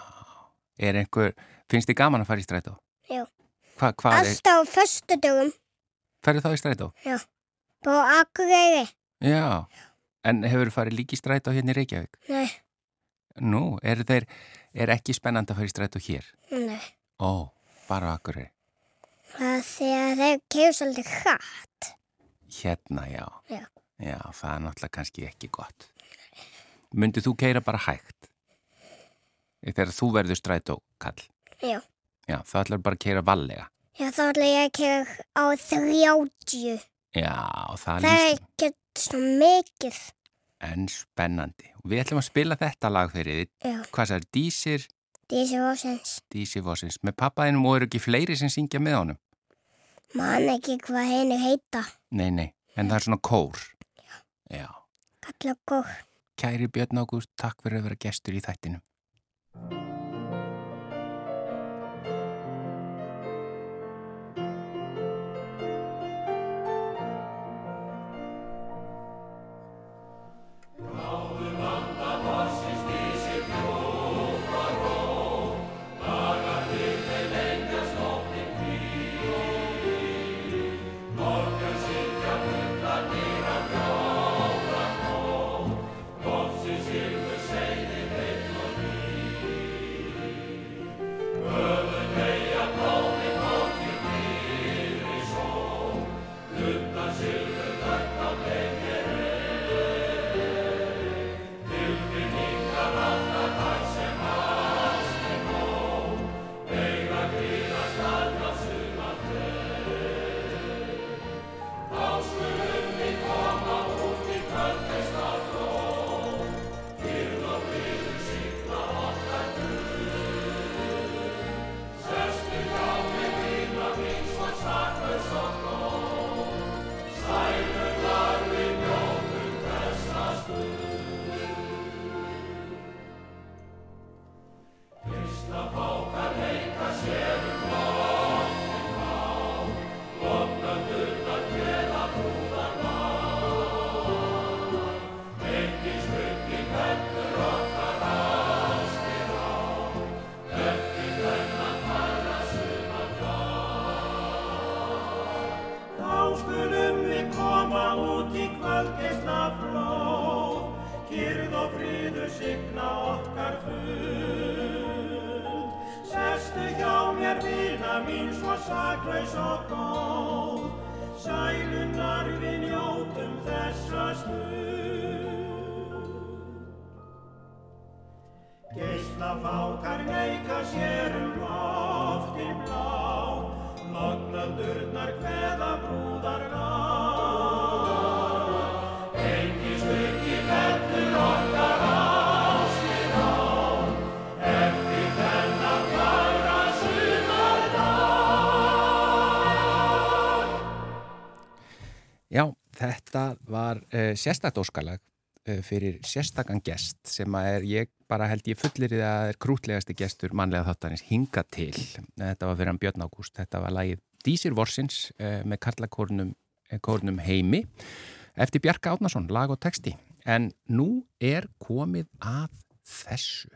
Er einhver, finnst þið gaman að fara í strætó? Já. Hva, hvað er, Alltaf á föstu dögum. ferðu þá í strætó? Bara Akureyri. Já. En hefur þú farið líki strætó hérna í Reykjavík? Nei, Nú, er þeir, er ekki spennandi að fara í strætó hér? nei. Ó, bara Akureyri. Það er þegar þeir kemur svolítið hratt. Hérna, já. Já. Já, það er náttúrulega kannski ekki gott. Myndið þú keira bara hægt? Þegar þú verður strætó, kall. Já. Já, það ætlar bara að keira vallega. Já, þá ætla ég að kemur á 30. Já, það Það er ekki svo mikið. en spennandi. Við ætlum að spila þetta lag fyrir. Já, Hvað er? Dísir, þessi ásens. Dísi Vossins. Með pappaðinum og eru ekki fleiri sem syngja með honum? Man ekki hvað henni heita. Nei, nei, en það er svona kór. Já. Kalla góð. Kæri Björn Ágúst, takk fyrir að vera gestur í þættinum. Lognöldurnar hveða brúðar lag. Engi stykki fellur okkar ástir á, eftir þennan fagra sumardag. Já, þetta var uh, sérstakt óskalag uh, fyrir sérstakann gest sem að er, ég bara held ég fullir í það að er krútlegasti gestur mannlega þáttanins hinga til. Þetta var fyrir hann Björn Ágúst, þetta var lagið Dísir Vorsins uh, með karlakórnum kórnum heimi eftir Bjarka Átnason, lag og texti. En nú er komið að þessu.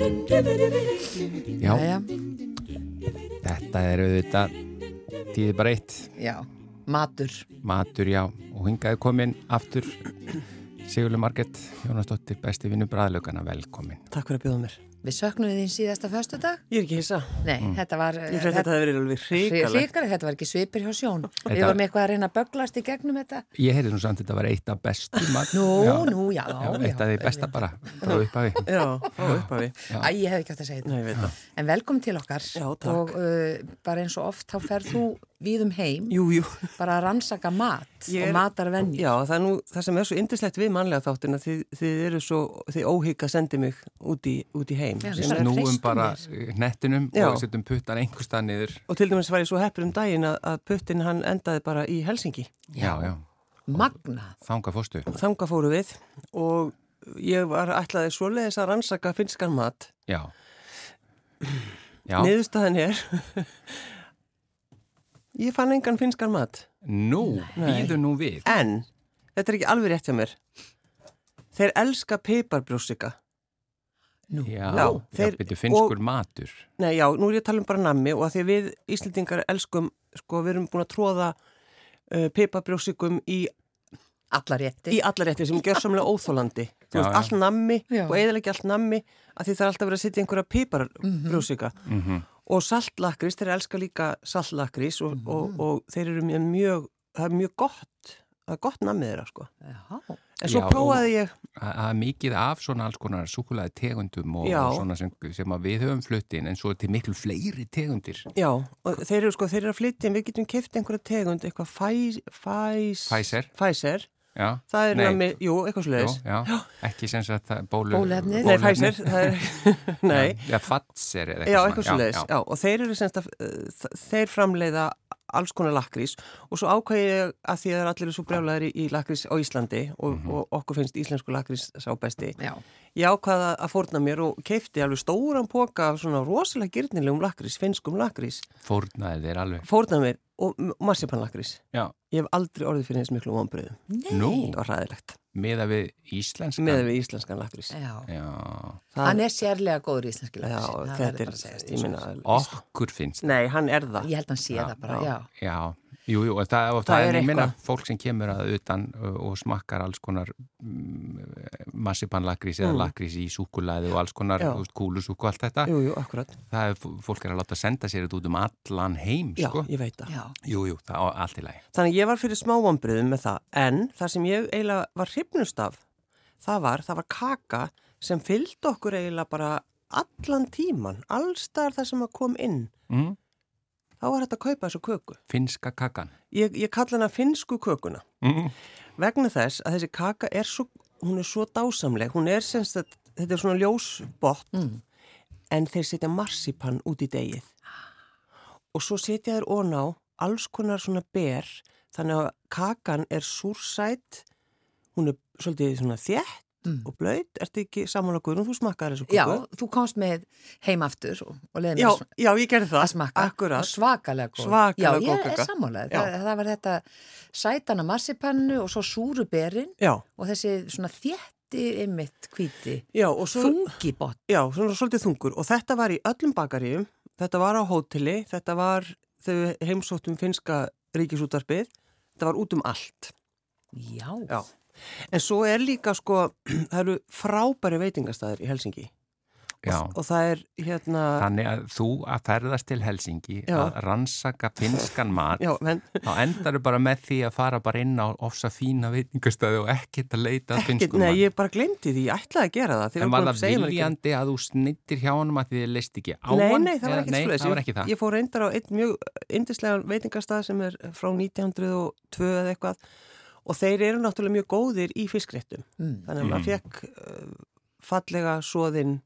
Já, Jæja, þetta er auðvitað tíði bara eitt. já, matur. Matur, já, og hingaði komin aftur Sigurlu Marget, Jónasdóttir, besti vinnu bræðlaugana, velkomin. Takk fyrir að bjóða mér. Við söknum þín síðasta föstudag. Ég er ekki hissa. Nei, þetta var... Ég fyrir að þetta hefði verið alveg hrikalegt. Ríkari, þetta var ekki svipir hjá sjón. Við Þetta- varum eitthvað að reyna að böglast í gegnum þetta. Ég heyrði nú samt að þetta var eitt af bestu mat. Nú, já, nú, já, já, já. eitt af því besta bara, frá upphafi. Já, frá upphafi. Æ, ég hef ekki átt að segja þetta. Nei, ég veit það. En velkom til okkar Já, takk. og uh, bara eins og oft þá ferð þú við um heim, Jú, jú. bara að rannsaka mat Ég og er- matarvenju. Já, það er nú það sem er svo indislegt við mannlega þáttina þið, þið eru svo, þið óhygg að sendi mig út í, út í heim Já, er, Snúum bara þér. hnettinum Já. og setjum puttan einhver stað niður. og til dæmis var ég svo heppur um daginn að, að puttin hann endaði bara í Helsingi Já, já. Magna. Þanga fórstu. þanga fóru við og ég var ætlaði svoleiðis að rannsaka finskan mat Já. Já. niðurstaðan er ég fann engan finskan mat Nú, býðu nú við. en þetta er ekki alveg rétt hjá mér þeir elska piparbrjósika Nú, Já, Já, já þeir- byrju finskur matur. Nei, já, nú er ég að tala um bara nammi og að því að við Íslendingar elskum, sko, við erum búin að tróða uh, pipabrjósikum í, allar rétti. í alla rétti sem gjör samlega óþólandi. Þú Já, veist, já. allt nammi Já. og eðalega allt nammi að því það er alltaf verið að setja einhverja piparbrjósika. Mm Og saltlakrís, þeir elska líka saltlakrís og, og, og þeir eru mjög, mjög, það er mjög gott, það er gott nammið þeirra, sko. Já, En svo Já, prófaði ég, Það er mikið af svona alls konar súkulæði tegundum og, og svona sem, sem að við höfum flutt inn en svo er til miklu fleiri tegundir. já, og þeir eru sko, þeir eru að flytja, en við getum keft einhverja tegund, eitthvað fæs, fæs, Pfizer. Pfizer, Já. það er Nei. nammi, jú, eitthvað sluðis. já, ekki sem sagt það- bólu, Bóluefnið? Nei, er, nei, Já, Pfizer eða eitthvað leiðis, já. og þeir eru semst að, uh, þeir framleiða alls konar lakrís og svo ákvæði ég að því að það er allir svo brjálæðir í, lakrís á Íslandi og, Mhm. og okkur finnst íslensku lakrís sá besti. já. Ég ákvaða að fórna mér og keifti alveg stóran póka af svona rosalega gyrnilegum lakrís, finskum lakrís, Fórnaði þeir alveg. fórna mér og marsipanlakrís. Já, Ég hef aldrei orðið fyrir eins miklu vonbröðum. nú, Það var hræðilegt. Miða við íslenskan. Með við íslenskan lakrís. Já. Já, Það- Hann er sérlega góður íslenski Já, lakrís. Það okkur finnst. nei, hann er það. Ég held að hann sé það bara, já. Já, jú, jú, það, Það það, er er, minna, fólk sem kemur að utan og, smakkar alls konar mm, massipanlakrís eða Mm. lakrís í súkulæði og alls konar Já. veist, kúlusúku og allt þetta. Jú, jú, akkurat. Það er, fólk er að láta senda sér þetta út um allan heim, Já, sko. ég veit það. Já, Jú, jú, það á allt í lagi. Þannig ég var fyrir smá vonbriðum með það, en það sem ég eiginlega var hrifnust af, það var, það var kaka sem fylgd okkur eiginlega bara allan tíman, allstar það sem að kom inn. Mm. Þá var þetta að kaupa þessu köku. Finska kakan. Ég, ég kalla hana finsku kökuna. Mm. Vegna þess að þessi kaka er svo, hún er svo dásamleg, hún er semst að, þetta er svona ljósbott, Mm. en þeir setja marsipan út í degið. Og svo setja þeir ón á alls konar svona ber, þannig að kakan er súrsætt, hún er svolítið svona þétt Mm. og blöyt, ertu ekki samanlega guðnum, þú smakkaði þessu já, köku? þú komst með heim aftur og, og leiði Já, mér að já, ég gerði það. að smakka Akkurat. og svakalega góð já, ég kaka. er Já. það, það var þetta sætana massipannu og svo súru berin Já, og þessi svona þétti ymmit hvíti já, og svo... þungi bot Já, svona svolítið þungur og þetta var í öllum bakaríum, þetta var á hóteli, þetta var þau heimsóttum finska ríkisútarpið, þetta var út um allt. já, Já. En svo er líka sko, það eru frábæri veitingastæðir í Helsingi og, og það er hérna, Þannig að þú að ferðast til Helsingi Já. að rannsaka finskan mat já, menn, þá endar þú bara með því að fara bara inn á ofsa fína veitingastæði og ekkert að leita að ekkert, finskum nei, mat. ég bara glemdi því, ég ætlaði að gera það. En var að það viljandi að þú snittir hjá honum að þið leist ekki á Nei, hann? nei, það var ekki Nei, það var ekki það. Ég fór reyndar á einn mjög indislegan veitingastað sem er frá 1902 eða eitthvað og þeir eru náttúrulega mjög góðir í fiskréttum. mm. Þannig að maður fekk uh, fallega svoðinn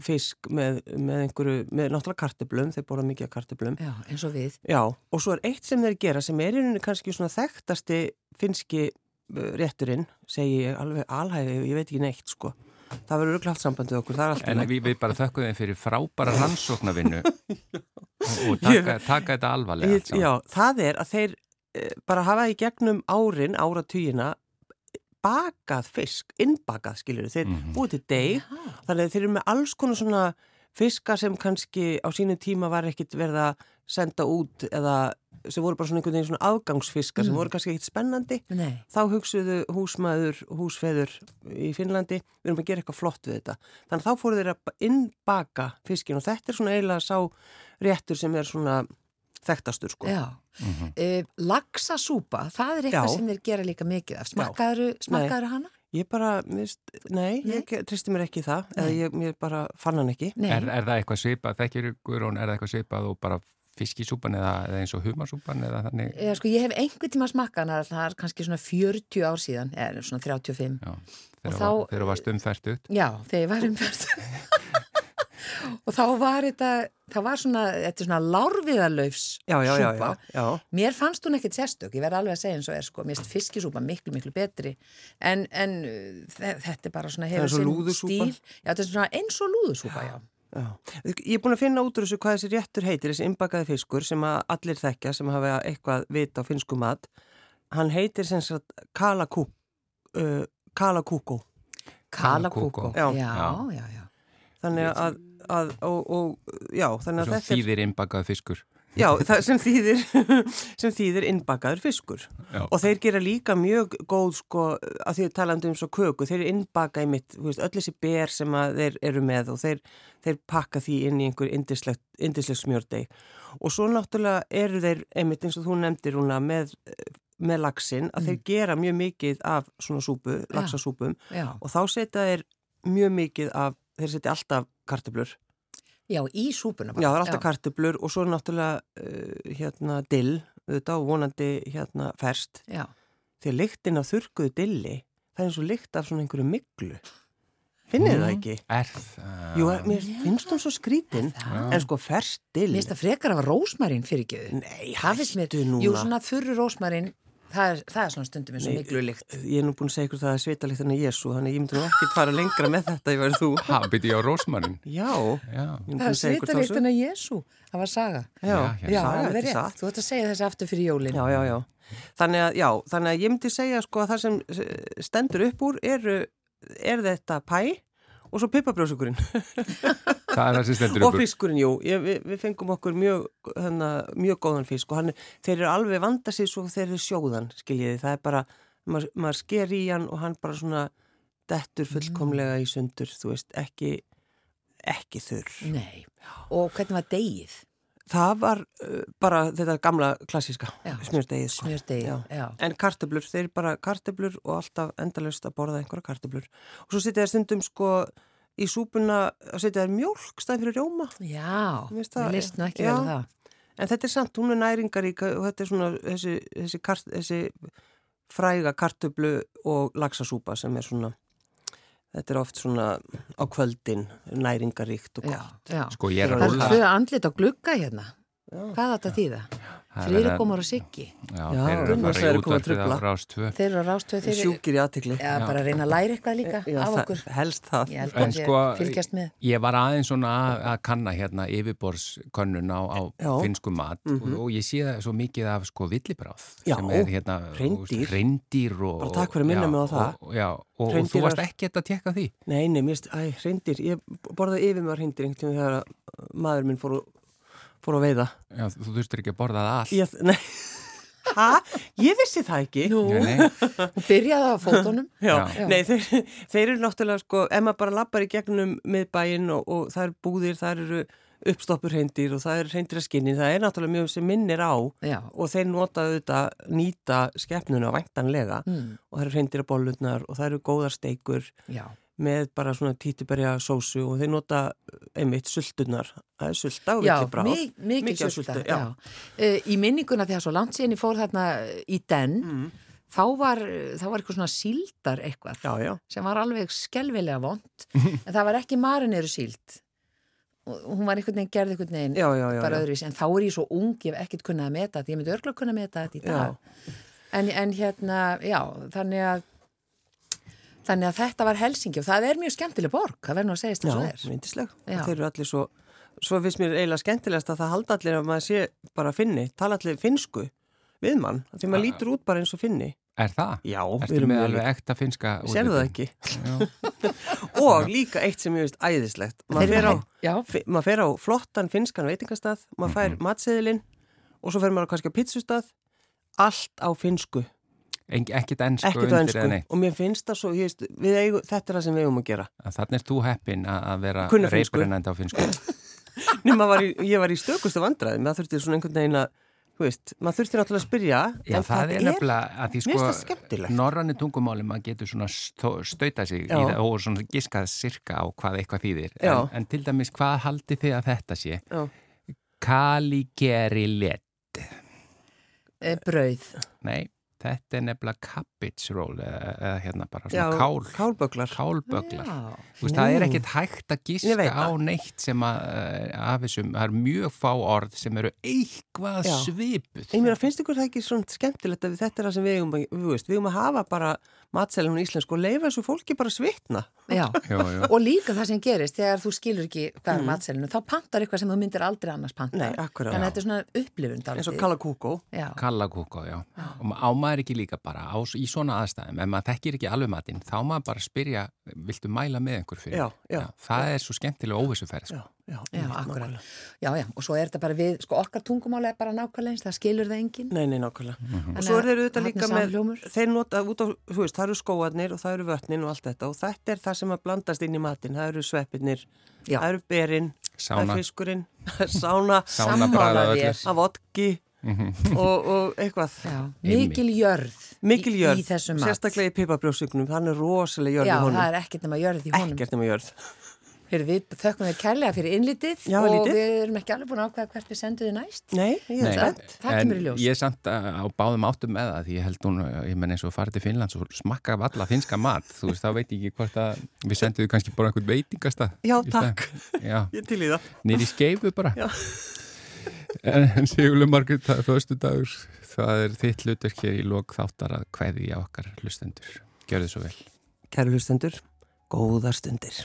fisk með, með einhverju, með náttúrulega karteblum, þeir borða mikið af karteblum. já, eins og við Já, og svo er eitt sem þeir gera sem er í rauninni kannski svona þekktasti finski uh, rétturinn, segi ég alveg alhæfi, ég veit ekki neitt sko. Það verður auðvitað haft sambandið okkur, það er allt í En við, við bara þökkum þeim fyrir frábæra rannsóknarvinnu og, taka, taka þetta alvarlega. já, það er að þeir bara hafa í gegnum árin, áratugina, bakað fisk, innbakað skilur þeir Mhm. búið til deg þannig að þeir eru með alls konar svona fiskar sem kannski á sínum tíma var ekkit verið að senda út eða sem voru bara svona einhvern veginn svona afgangsfiskar sem Mm. voru kannski ekkit spennandi Nei, þá hugsuðu húsmaður, húsfeður í Finnlandi, við erum að gera eitthvað flott við þetta. Þannig að þá fóru þeir að innbaka fiskin og þetta er svona eiginlega sá réttur sem er svona þekktastur sko. já Mhm. uh, Laxasúpa, það er eitthvað Já. sem þeir gera líka mikið af Smakkaður, hana? Ég bara, mist, nei, Nei? ég tristi mér ekki það, eða Nei. ég mér bara fann hann ekki. Er, er það eitthvað svipað, þekkir Guðrún, er það eitthvað svipað og bara fiskisúpan eða, eða eins og humarsúpan eða þannig Já, sko, ég hef einhvern tíma smakkan það er kannski svona 40 ár síðan eða svona 35 Já, Og þegar þá- var, þegar var stumfært ut Já, þegar ég var um fyrst og þá var þetta það var svona, þetta er svona lárviðalaufs Já, já, já, súpa já, já. Mér fannst hún ekkert sérstök, ég verði alveg að segja eins og er sko, mér finnst fiskisúpa miklu, miklu betri en, en uh, þe- þetta er bara svona hefur sinn lúðusúpa? stíl Já, þetta er svona eins og lúðusúpa, já Já. Ég er búin að finna út úr þessu hvað þessi réttur heitir, þessi innbakaði fiskur sem að allir þekkja sem hafa eitthvað vit á finsku mat. Hann heitir sem sagt kalakú, uh, kalakúkó. Kalakúkó Já. já, Já. já, já. Þannig að, að og, og, já, þannig að Svo þetta er, þýðir innbakað fiskur já, það sem þýðir, sem þýðir innbakaður fiskur. Já. Og þeir gera líka mjög góð, sko, að því að talandi um svo köku, þeir innbaka í mitt, þú veist, öll þessi ber sem að þeir eru með og þeir, þeir pakka því inn í einhver indislegt, smjördeg. Og svo náttúrulega eru þeir, einmitt eins og þú nefndir húnna, með, með laxin, að þeir gera mjög mikið af svona súpu, laxasúpum já. og þá setja þeir mjög mikið af, þeir setja alltaf kartöblur. Já, í súpuna bara Já, það er alltaf kartöblur og svo náttúrulega uh, hérna dill, auðvitað vonandi hérna ferst. Já, Þegar lyktin af þurrkuðu dilli, það er eins og lykt af svona einhverju miklu. Finnir það ekki? Er það? Jú, mér finnst hún svo skrítin, en sko ferst dill. mér finnst það frekar af rósmarín fyrir ekki Nei, hættu núna. jú, svona þurru rósmarín það er, það er svona stundum eins og miklu lykt Ég er nú búin að segja ykkur það að svita líkt en Jésu, þannig að ég myndi nú ekki fara lengra með þetta, verður þú. Ha, byrja á rósmannin Já, Já, er Það er að svita lykt en að Jésu, það var saga. Já, Já, Já, saga, þetta er rétt, satt. þú ætti að segja þessi aftur fyrir jólin. Já, já, já. Þannig að, já, þannig að ég myndi segja sko að það sem eh, stendur upp úr eru, er þetta pæ og svo pippabrjósukurinn það er það sem stendur og fiskurinn, jú. Ég, við, við fengum okkur mjög, hana, mjög góðan fisk og hann, þeir eru alveg vanda sér svo þeir eru sjóðan, skiljiði. Það er bara, maður, maður sker í hann og hann bara svona dettur fullkomlega í sundur, þú veist, ekki, ekki þurr. Nei, og hvernig var degið? Það var uh, bara þetta gamla klassíska Já. smjördegið. sko. Já. já. En kartöblur, þeir bara kartöblur og alltaf endalust að borða einhverja kartöblur. Og svo setja þær stundum sko í súpuna setja þær mjólk staðin fyrir rjóma. Já, Mér finnst það- mér list nú ekki vel það En þetta er samt, hún er næringarík og þetta er svona þessi, þessi, kart, þessi fræga kartöblu og laxasúpa sem er svona, þetta er oft svona á kvöldin næringaríkt og Já, gott. já Sko ég er Það rúlla tvö andlit á glugga hérna Hvað þetta að þýða? Að- komur og Siggi Já, Já, þeir eru að fara í að koma að útvarfið á trufla. Rás 2 Þeir eru á rástöð þeir eru Sjúkir í aðtikli. Já, bara að reyna að læra eitthvað líka af okkur helst það. Ég held En að sko, ég fylgjast með ég var aðeins svona að, að kanna hérna yfirborðskönnun á, á Já. finskum mat og, og ég sé það svo mikið af sko villibráð Mhm. Já, sem er hérna hreindýr. reyndir og, Bara takk fyrir að minna já, mig á það. og, já, og, og þú varst ekki að tekka því Nei, nei, mér, æ, hreindir, ég borðaði yfir fór, að- að veiða. já, þú þurftir ekki að borða það allt. Ég, nei, hæ? Ég vissi það ekki. Nú, hún byrjaði á fótunum. Já, Já. nei, þeir, þeir eru náttúrulega sko, ef maður bara lappar í gegnum miðbæinn og, og það eru búðir, það eru uppstoppur hreindir og það eru hreindir að skinni, það er náttúrulega mjög sem minnir á Já, og þeir nota auðvitað nýta skepnuna væntanlega mm, og það eru hreindir að bollutnar og það eru góðar steikur. Já með bara svona títuberja sósu og þeir nota einmitt sultunar, það er sulta og mi mikil Mikið sulta já. já. Uh, Í minninguna þegar svo langt síðan ég fór þarna í den Mm. þá, var, þá var eitthvað svona síldar eitthvað Já, já. sem var alveg skelvilega vond en það var ekki marineru síld og hún var einhvern veginn gerð einhvern veginn bara já. öðruvísi en þá er ég svo ung, ég hef ekkert kunnað að meta þetta ég myndi örgulega kunnað að meta þetta í dag en, en hérna, já, þannig að þannig að þetta var Helsingi og það er mjög skemmtileg borg, það verður nú að segist þess að það er myndisleg. Já. Þeir eru allir svo, svo finnst mér eiginlega skemmtilegast að það halda allir að maður sé bara finni, tala allir finsku við mann, því maður lítur út bara eins og finni. er það? Já, Ertu með alveg ekta finska Serðu það ekki? og líka eitt sem ég veist æðislegt. Fer, á, maður fer á flottan finskan veitingastað, maður fær Mhm. matseðilinn og svo fer maður kannski á pizzustað, allt á finsku, Ekkit ennsku ekkert ennsku. Og mér finnst það svo, ég veist, eigum, þetta er það sem við eigum að gera. Þannig er þú heppin að að vera finnsku. reybrennandi á finsku Nefn, var í, ég var í stökustu vandræði, maður þurfti svona einhvern veginn að, þú veist, maður þurfti náttúrulega að spyrja, Já, en það er nefnilega að því sko norranni tungumáli maður getur svona stauta sig það og svona giskað sirka á hvað eitthvað þýðir en, en til dæmis hvað haldi þið að þetta sé Já. Caligari-let. E, brauð. Nei, þetta er nefnilega cabbage roll eða, eða hérna bara Já, svona kál. kálböglar. Kálböglar. Já. Þú veist, það er ekkert hægt að Ég giska veit á það. neitt sem að, eh, af þessum, það er mjög fá orð sem eru eitthvað Já. svipuð. Ég meina, finnst ykkur það ekki svona skemmtilegt að þetta er það sem við eigum, að- við veist, við eigum að hafa bara matselum í íslensku og leifa þessu fólki bara svitna. Já. Jú, jú. Og líka það sem gerist þegar þú skilur ekki hvað er matselinu, þá pantar eitthvað sem þú myndir aldrei annars panta. Mm. Nei, akkurat. Þannig að þetta er svona upplifun eins og dálítið. kalla kúkó. Já. Kallakúkó, já. Og ma- á maður ekki líka bara á, í svona aðstæðum, ef maður þekkir ekki alveg matinn, þá maður bara spyrja, viltu mæla með einhver fyrir? Já, já, það er svo skemmtilega óvissuferð, sko. Já, já, Já, akkurat. Já, já, og svo er þetta bara við, sko okkar tungumáli er bara nákvæmlega eins, það skilur það enginn. Nei, nei, nákvæmlega. Mhm. Og svo er þeir auðvitað Þarna er líka með, þeir nota út á, þú veist, það eru skóarnir og það eru vötnin og allt þetta og þetta er það sem að blandast inn í matinn, það eru sveppirnir, Já. það eru berin, það Sána. er fiskurinn, sána, Sána Sammála bræða vodki Mhm. og, og eitthvað. Já, mikil jörð Mikil í, jörð, í þessum mat. sérstaklega í pipabrjósugnum, hann er rosalega jörð Já, í honum. það er ekkert nema jörð í honum. Ekkert nema jörð. Heyrðu, við þökkum þér kærlega fyrir innlítið Já, og lítið. við erum ekki alveg búin að ákveða hvert við sendum þið næst. Nei, ég er spennt. það kemur í ljós. En ég er samt á báðum áttum með það því ég held hún, ég menn eins og farið til Finnlands og smakka af alla finska mat, þú veist, þá veit ég ekki hvort að við sendum þið kannski bara einhvern veitingasta Já, takk. Já, Ég til í það. nýri skeifu bara Já. En, en Sigurlega Margrét, það er föstu dagur það er þitt hlutverk hér í lok þáttar að kveði okkar hlustendur. Gjörðu svo vel. Kæru hlustendur, góðar stundir.